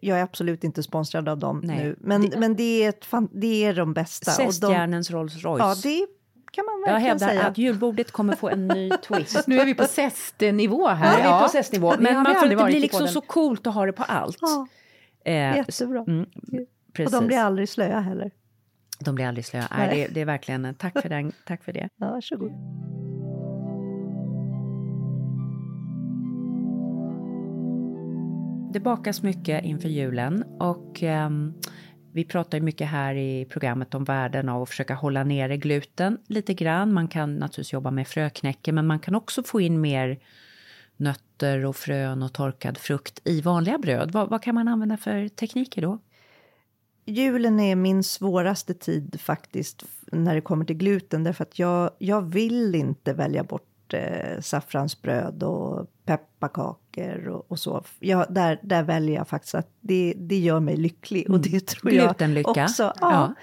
Jag är absolut inte sponsrad av dem Nej. nu, men Det- men det, är ett det är de bästa. De, Zestjärnens Rolls Royce. ja, det kan man verkligen Jag hävdar säga. att julbordet kommer få en ny twist. nu är vi på zestnivå här. Nu är ja. vi på zestnivå. Men man får inte bli liksom så coolt att ha det på allt. Ja. Eh, Jättebra. Mm, precis. Och de blir aldrig slöa heller. De blir aldrig slöa. Nej. Nej det, det, är verkligen, tack för, den, tack för det. Ja, varsågod. Det bakas mycket inför julen och um, vi pratar ju mycket här i programmet om värden av att försöka hålla nere gluten lite grann. Man kan naturligtvis jobba med fröknäcke, men man kan också få in mer nötter och frön och torkad frukt i vanliga bröd. Vad, vad kan man använda för tekniker då? Julen är min svåraste tid faktiskt när det kommer till gluten därför att jag, jag vill inte välja bort eh, saffransbröd och pepparkakor och, och så. Jag, där, där väljer jag faktiskt att det, det gör mig lycklig och det tror Glutenlycka. jag också. Ja. Ja.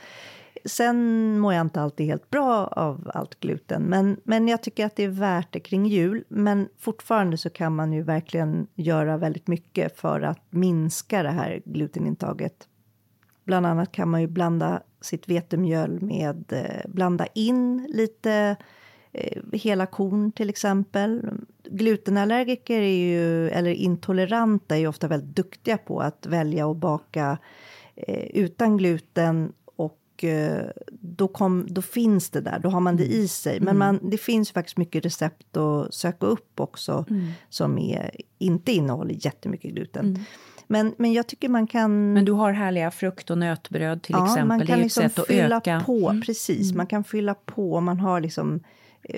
Sen mår jag inte alltid helt bra av allt gluten, men, men jag tycker att det är värt det kring jul. Men fortfarande så kan man ju verkligen göra väldigt mycket för att minska det här glutenintaget. Bland annat kan man ju blanda sitt vetemjöl med, eh, blanda in lite hela korn till exempel. Glutenallergiker är ju, eller intoleranta är ju ofta väldigt duktiga på att välja och baka eh, utan gluten och eh, då, kom, då finns det där, då har man det i sig. Men man, det finns faktiskt mycket recept att söka upp också som är, inte innehåller jättemycket gluten. Men, men jag tycker man kan... Men du har härliga frukt och nötbröd till ja, exempel. man kan liksom fylla öka. på, precis. Man kan fylla på, man har liksom eh,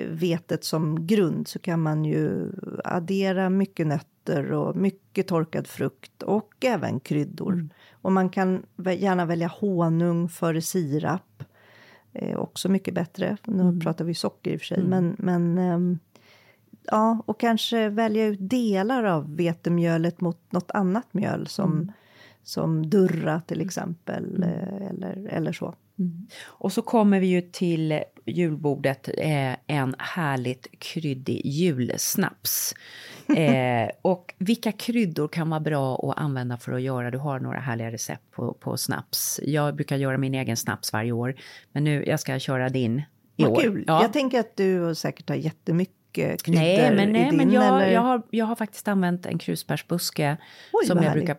vetet som grund så kan man ju addera mycket nötter och mycket torkad frukt och även kryddor. Och man kan gärna välja honung före sirap. Eh, också mycket bättre. Nu pratar vi socker i och för sig, men, men ehm, Ja, och kanske välja ut delar av vetemjölet mot något annat mjöl som, som durra till exempel, eh, eller, eller så. Och så kommer vi ju till julbordet eh, en härligt kryddig julsnaps. Eh, och vilka kryddor kan vara bra att använda för att göra? Du har några härliga recept på, på snaps. Jag brukar göra min egen snaps varje år, men nu jag ska köra din i Vad år. kul! Ja. Jag tänker att du säkert har jättemycket Nej, men, nej, din, men jag, jag, har, jag har faktiskt använt en krusbärsbuske Oj, som jag brukar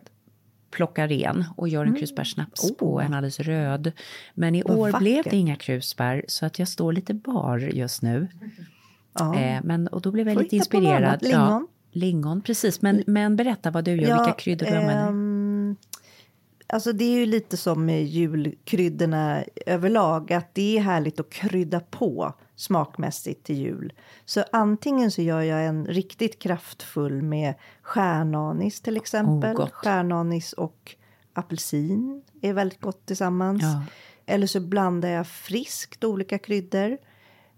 plocka ren och gör en krusbärssnaps på, en alldeles röd. Men i Vad år blev vackert. det inga krusbär så att jag står lite bar just nu. Ja. Eh, men, och då blev jag Får lite inspirerad. Lingon? Ja, lingon, precis. Men, men berätta vad du gör, vilka kryddor du använder. Alltså det är ju lite som med julkryddorna överlag, att det är härligt att krydda på smakmässigt till jul. Så antingen så gör jag en riktigt kraftfull med stjärnanis till exempel. gott. stjärnanis och apelsin är väldigt gott tillsammans. Ja. Eller så blandar jag friskt olika kryddor.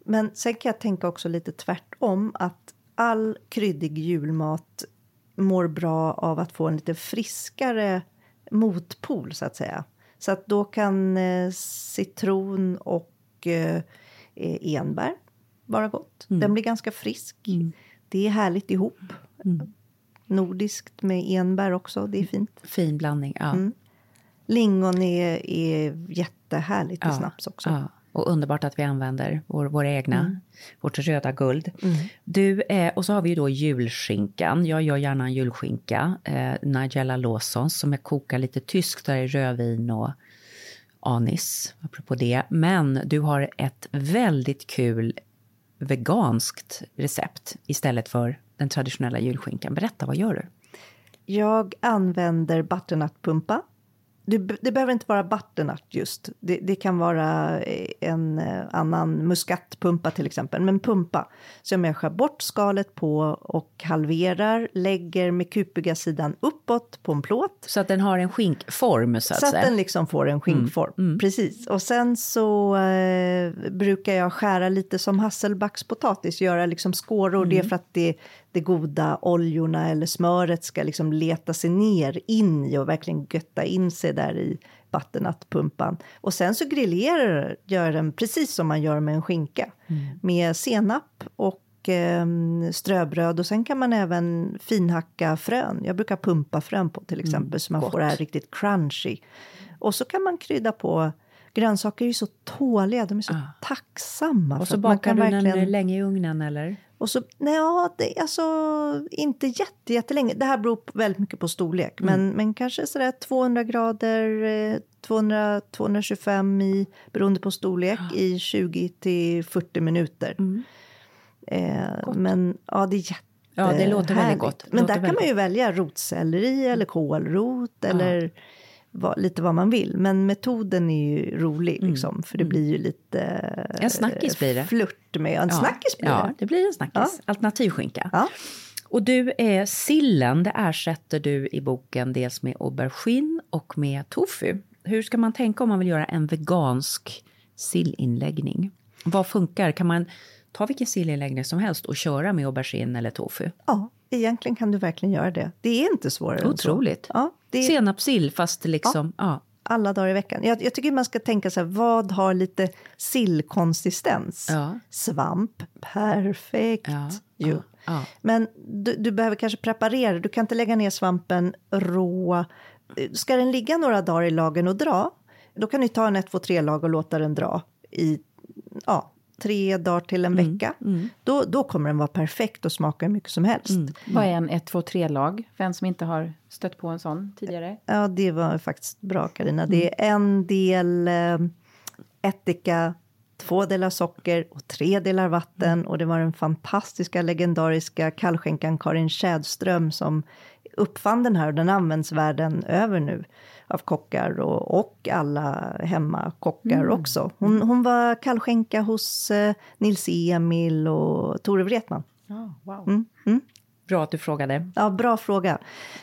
Men sen kan jag tänka också lite tvärtom att all kryddig julmat mår bra av att få en lite friskare motpol så att säga. Så att då kan eh, citron och eh, eh, enbär vara gott. Den blir ganska frisk. Det är härligt ihop. Nordiskt med enbär också, det är fint. Fin blandning, ja. Mm. Lingon är, är jättehärligt i snaps också. Ja, och underbart att vi använder vår, våra egna, Mm. vårt röda guld. Du, eh, och så har vi ju då julskinkan. Jag gör gärna en julskinka. Eh, Nigella Lawsons som jag kokar lite tyskt där i rödvin och anis, apropå det. Men du har ett väldigt kul veganskt recept istället för den traditionella julskinkan. Berätta, vad gör du? Jag använder butternutpumpa. Det, det behöver inte vara butternut just. Det, det kan vara eh, en eh, annan muskatpumpa till exempel. Men pumpa som jag skär bort skalet på och halverar. Lägger med kupiga sidan uppåt på en plåt. Så att den har en skinkform, så att Så att säga. den liksom får en skinkform. Precis. Och sen så eh, brukar jag skära lite som hasselbackspotatis, göra liksom skåror. Det är för att det, det goda oljorna eller smöret ska liksom leta sig ner in i och verkligen götta in sig där i butternutpumpan. Och sen så grillerar jag den precis som man gör med en skinka. Med senap och eh, ströbröd och sen kan man även finhacka frön. Jag brukar pumpa frön på till exempel så man får det här riktigt crunchy. Och så kan man krydda på Grönsaker är ju så tåliga, de är så tacksamma. Och så att man bakar kan du verkligen... den länge i ugnen, eller? Och så, nej, ja, det, alltså inte jätte, jättelänge. Det här beror på- väldigt mycket på storlek. Men, men kanske sådär 200 grader, eh, 200, 225 i, beroende på storlek, i 20 till 40 minuter. Eh, men ja, det är jätte, Ja, det låter väldigt härligt. gott. Det Men låter där kan väldigt man ju välja rotselleri eller kålrot eller vad, lite vad man vill. Men metoden är ju rolig liksom, för det blir ju lite Mm. En snackis blir det. flört med. En snackis blir ja, det. det blir en snackis. Alternativskinka. Ja. Och du, är sillen, det ersätter du i boken dels med aubergine och med tofu. Hur ska man tänka om man vill göra en vegansk sillinläggning? Vad funkar? Kan man ta vilken sillinläggning som helst och köra med aubergine eller tofu? Ja, egentligen kan du verkligen göra det. Det är inte svårare än så. Otroligt. Ja, det Senapssill, fast liksom... Ja. alla dagar i veckan. Jag, jag tycker man ska tänka så här, vad har lite sillkonsistens? Ja. Svamp, perfekt Ja, ju. ja, ja. Men du, du behöver kanske preparera, du kan inte lägga ner svampen rå. Ska den ligga några dagar i lagen och dra, då kan du ta en 1, 2, 3 lag och låta den dra i ja, tre dagar till en Mm, vecka. Då, då kommer den vara perfekt och smaka hur mycket som helst. Mm. Vad är en 1, 2, 3-lag? För en som inte har stött på en sån tidigare. Ja, det var faktiskt bra Karina. Det Mm. är en del eh, ättika, två delar socker och tre delar vatten. Mm. Och det var den fantastiska, legendariska kallskänkan Karin Tjädström som uppfann den här och den används världen över nu av kockar och, och alla hemmakockar Mm. också. Hon, hon var kallskänka hos eh, Nils Emil och Tore Wretman. Ja, wow. Mm, Bra att du frågade. Ja, bra fråga.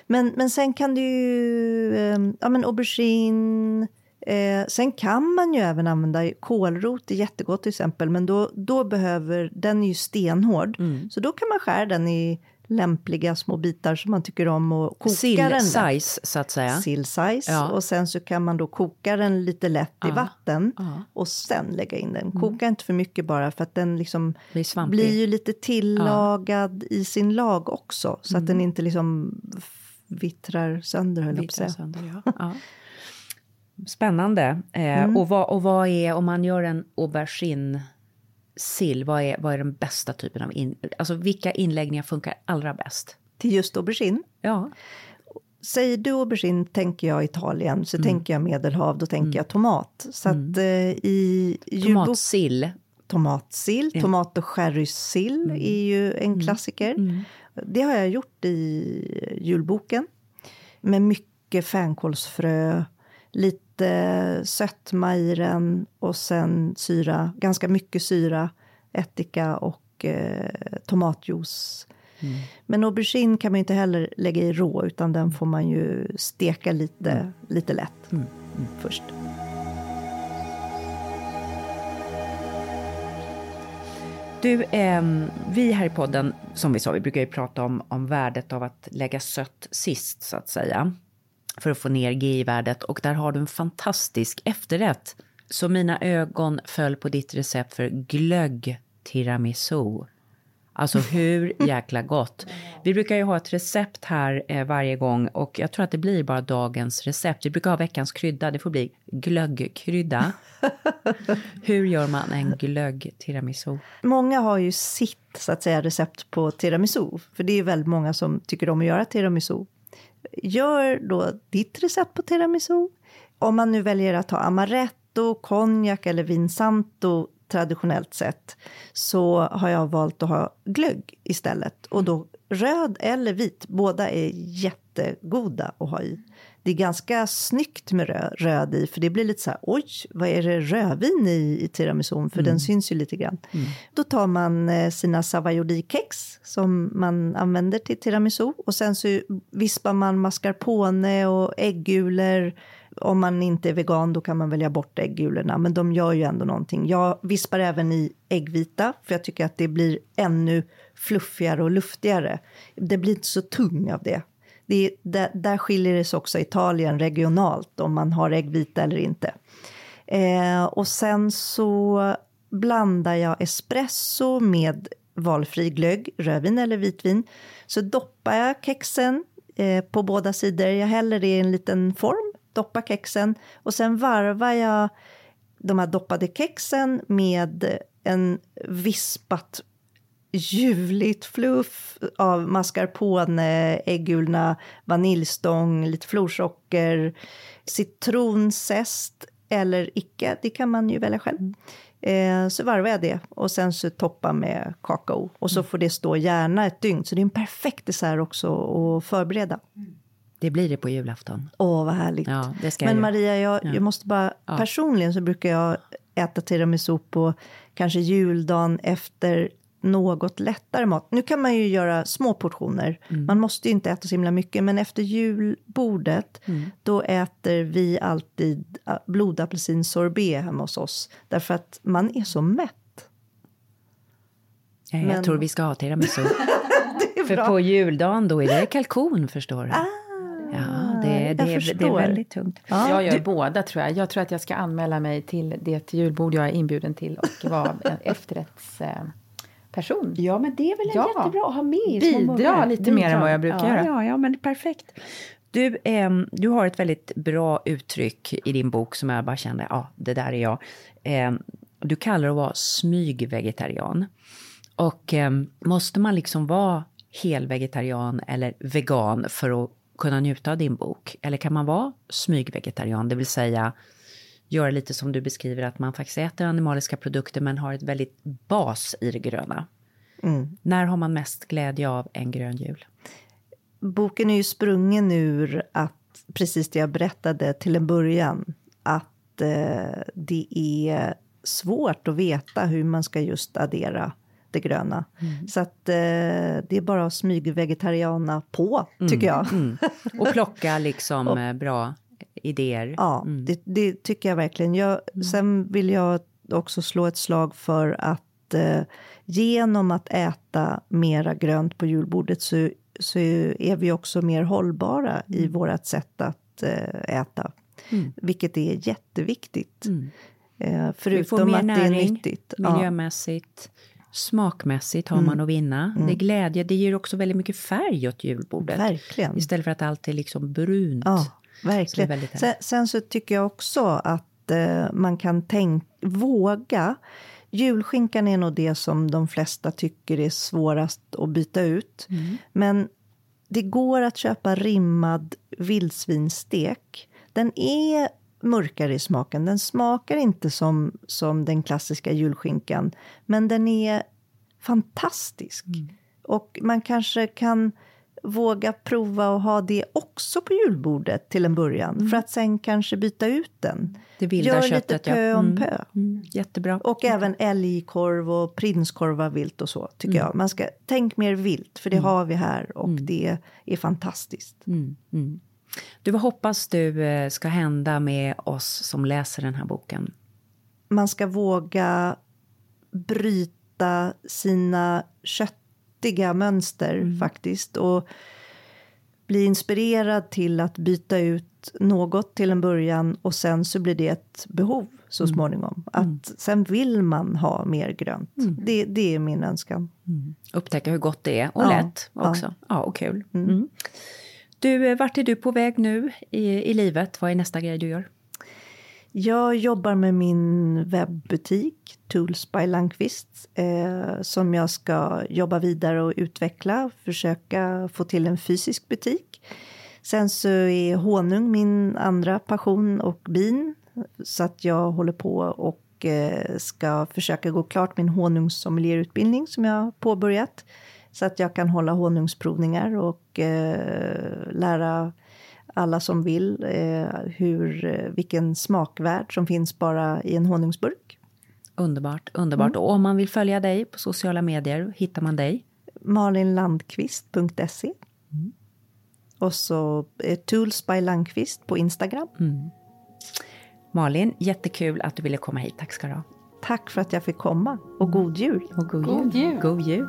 Men, men sen kan du ju... Eh, ja, men aubergine. Eh, sen kan man ju även använda kålrot, det är jättegott till exempel. Men då, då behöver... Den är ju stenhård. Mm. Så då kan man skära den i lämpliga små bitar som man tycker om och koka den. lätt. Sill-size, så att säga. Sill size. Ja. Och sen så kan man då koka den lite lätt i vatten. Ja. Och sen lägga in den. Koka inte för mycket bara för att den liksom Blir blir ju lite tillagad i sin lag också. Så att den inte liksom vittrar sönder höll jag på att säga. ja. ja. Spännande. Eh, och, vad, och vad är, om man gör en aubergine sill, vad är, vad är den bästa typen av in, alltså vilka inläggningar funkar allra bäst? Till just aubergine. Ja, Säger du aubergine tänker jag Italien, så tänker jag Medelhav, då tänker jag tomat. Så att eh, i julbok, tomatsill. tomatsill, tomat och sherrysill är ju en klassiker. Det har jag gjort i julboken. Med mycket fänkålsfrö, lite sötma i den och sen syra, ganska mycket syra, ättika och eh, tomatjuice. Men aubergine kan man inte heller lägga i rå, utan den får man ju steka lite, lite lätt först. Du, ehm, vi här i podden, som vi sa, vi brukar ju prata om, om värdet av att lägga sött sist, så att säga. För att få ner GI-värdet. Och där har du en fantastisk efterrätt. Så mina ögon föll på ditt recept för glögg tiramisu. Alltså hur jäkla gott. Vi brukar ju ha ett recept här eh, varje gång och jag tror att det blir bara dagens recept. Vi brukar ha veckans krydda, det får bli glöggkrydda. hur gör man en glögg tiramisu? Många har ju sitt så att säga, recept på tiramisu, för det är väldigt många som tycker om att göra tiramisu. Gör då ditt recept på tiramisu. Om man nu väljer att ha amaretto, konjak eller vinsanto traditionellt sett så har jag valt att ha glögg istället. Och då röd eller vit, båda är jättegoda att ha i. Det är ganska snyggt med rö röd i, för det blir lite så här, oj, vad är det rödvin i, i tiramisun? För den syns ju lite grann. Då tar man eh, sina savaioli-kex som man använder till tiramisu och sen så vispar man mascarpone och äggulor. Om man inte är vegan då kan man välja bort äggulorna, men de gör ju ändå någonting. Jag vispar även i äggvita, för jag tycker att det blir ännu fluffigare och luftigare. Det blir inte så tung av det det där, där skiljer det sig också Italien regionalt, om man har äggvita eller inte. Eh, och sen så blandar jag espresso med valfri glögg, rödvin eller vitvin. Så doppar jag kexen eh, på båda sidor. Jag häller det i en liten form, doppar kexen och sen varvar jag de här doppade kexen med en vispat ljuvligt fluff av mascarpone, äggulorna, vaniljstång, lite florsocker, citronzest, eller icke, det kan man ju välja själv. Eh, så varvar jag det och sen så toppa med kakao. Och så får det stå gärna ett dygn. Så det är en perfekt dessert också att förbereda. Det blir det på julafton. Åh, vad härligt. Ja, Men jag. Maria, jag, Ja. jag måste bara... Personligen så brukar jag äta tiramisu på kanske juldagen efter något lättare mat. Nu kan man ju göra små portioner. Mm. Man måste ju inte äta så himla mycket. Men efter julbordet, Mm. då äter vi alltid ah, blodapelsinsorbet hemma hos oss. Därför att man är så mätt. Ja, jag Men- tror vi ska ha tiramisu. Är För bra. på juldagen då är det kalkon förstår du. ja, det, det, jag är, det är väldigt tungt. jag gör båda tror jag. Jag tror att jag ska anmäla mig till det julbord jag är inbjuden till och vara en efterrättsperson. Ja, men det är väl Ja. jättebra att ha med i Bidra lite mer än vad jag brukar ja, göra. Ja, ja, men perfekt. Du, ehm, du har ett väldigt bra uttryck i din bok som jag bara kände, ja, det där är jag. Ehm, du kallar det att vara smygvegetarian. Och ehm, måste man liksom vara helvegetarian eller vegan för att kunna njuta av din bok? Eller kan man vara smygvegetarian, det vill säga göra lite som du beskriver, att man faktiskt äter animaliska produkter men har ett väldigt bas i det gröna? När har man mest glädje av en grön jul? boken är ju sprungen ur att, precis det jag berättade till en början, att eh, det är svårt att veta hur man ska just addera det gröna. Så att eh, det är bara att smygvegetariana på, tycker jag. Och plocka liksom eh, bra idéer. Ja, det, det tycker jag verkligen. Jag, Sen vill jag också slå ett slag för att eh, genom att äta mera grönt på julbordet så, så är vi också mer hållbara i vårt sätt att eh, äta. Vilket är jätteviktigt. Eh, Vi förutom får mer att det är näring, nyttigt. Ja. miljömässigt. Smakmässigt har man att vinna. Det är glädje, det ger också väldigt mycket färg åt julbordet. Verkligen. Istället för att allt är liksom brunt. Ja, verkligen. sen, sen så tycker jag också att eh, man kan tänk, våga. Julskinkan är nog det som de flesta tycker är svårast att byta ut. Mm. Men det går att köpa rimmad vildsvinsstek. Den är mörkare i smaken. Den smakar inte som, som den klassiska julskinkan. Men den är fantastisk. Mm. Och man kanske kan våga prova att ha det också på julbordet till en början. För att sen kanske byta ut den. Mm. Det vilda Gör köttet, lite pö ja. om Mm. pö. Mm, jättebra. Och även älgkorv och prinskorv av vilt och så, tycker jag. Man ska, tänk mer vilt, för det har vi här och det är fantastiskt. Du, vad hoppas du eh, ska hända med oss som läser den här boken? Man ska våga bryta sina köttiga mönster faktiskt. Och bli inspirerad till att byta ut något till en början och sen så blir det ett behov så småningom. Att sen vill man ha mer grönt. Det, det är min önskan. Upptäcka hur gott det är och Ja, lätt också. Ja, och kul. Mm. Du, eh, vart är du på väg nu i, i livet? Vad är nästa grej du gör? Jag jobbar med min webbutik Tools by Landqvist eh, som jag ska jobba vidare och utveckla, försöka få till en fysisk butik. Sen så är honung min andra passion och bin så att jag håller på och eh, ska försöka gå klart min honungssommelierutbildning som jag har påbörjat så att jag kan hålla honungsprovningar och eh, lära alla som vill eh, hur, eh, vilken smakvärld som finns bara i en honungsburk. Underbart, underbart. Och om man vill följa dig på sociala medier, hittar man dig? malinlandqvist.se Och så eh, Tools by Landqvist på Instagram. Malin, jättekul att du ville komma hit. Tack ska du ha. Tack för att jag fick komma och god jul! Och god, God jul. God jul.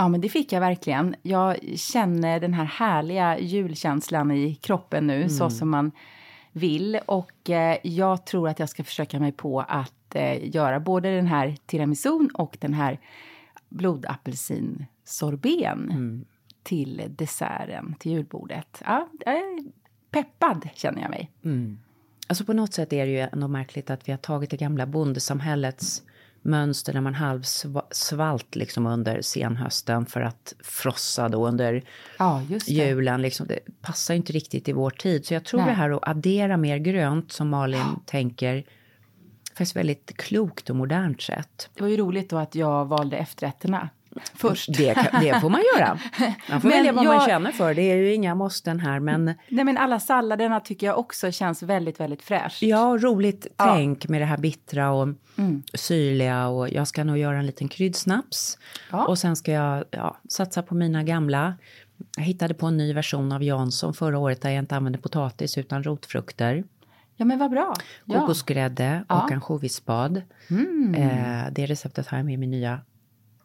Ja, men det fick jag verkligen. Jag känner den här härliga julkänslan i kroppen nu, mm. så som man vill. Och eh, jag tror att jag ska försöka mig på att eh, göra både den här tiramisun och den här blodapelsinsorbeten mm. till desserten, till julbordet. Ja, peppad känner jag mig. Mm. Alltså på något sätt är det ju ändå märkligt att vi har tagit det gamla bondesamhällets mönster när man halvsvalt liksom under senhösten för att frossa då under ja, julen. Liksom. Det passar inte riktigt i vår tid. Så jag tror Nej. det här att addera mer grönt som Malin ja. tänker faktiskt väldigt klokt och modernt sätt. Det var ju roligt då att jag valde efterrätterna först. Det, det, får man göra. Man får men välja vad jag, man känner för. Det är ju inga måsten här. Men... Nej, men alla salladerna tycker jag också känns väldigt, väldigt fräscht. Ja, roligt ja. tänk med det här bittra och mm. syrliga. Och jag ska nog göra en liten kryddsnaps. Ja. Och sen ska jag ja, satsa på mina gamla. Jag hittade på en ny version av Jansson förra året där jag inte använde potatis utan rotfrukter. Ja men vad bra. Kokosgrädde ja. och ansjovisspad. Mm. Eh, det receptet har jag med i min nya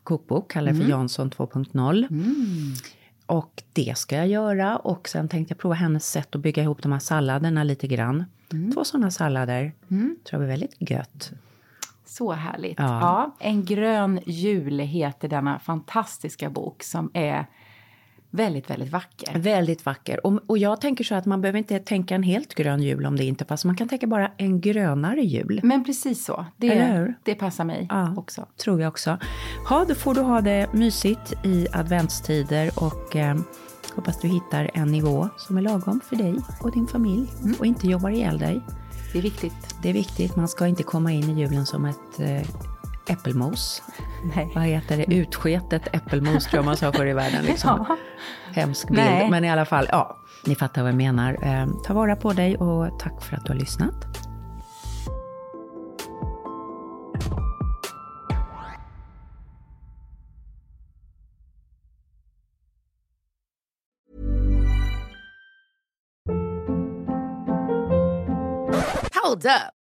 kokbok, kallar det för mm. Jansson 2.0. Mm. Och det ska jag göra och sen tänkte jag prova hennes sätt att bygga ihop de här salladerna lite grann. Mm. Två sådana sallader. Mm. Tror jag blir väldigt gött. Så härligt. Ja. ja. En grön jul heter denna fantastiska bok som är Väldigt, väldigt vacker. Väldigt vacker. Och, och jag tänker så att man behöver inte tänka en helt grön jul om det inte passar. Man kan tänka bara en grönare jul. Men precis så. Det, det passar mig ja, också. Tror jag också. Ha, då får du ha det mysigt i adventstider och eh, hoppas du hittar en nivå som är lagom för dig och din familj mm. och inte jobbar ihjäl dig. Det är viktigt. Det är viktigt. Man ska inte komma in i julen som ett eh, äppelmos. Nej. Vad heter det? Utsketet äppelmos tror jag man sa förr i världen. Liksom. Ja. Hemsk bild. Nej. Men i alla fall, ja, ni fattar vad jag menar. Eh, ta vara på dig och tack för att du har lyssnat. Hold up.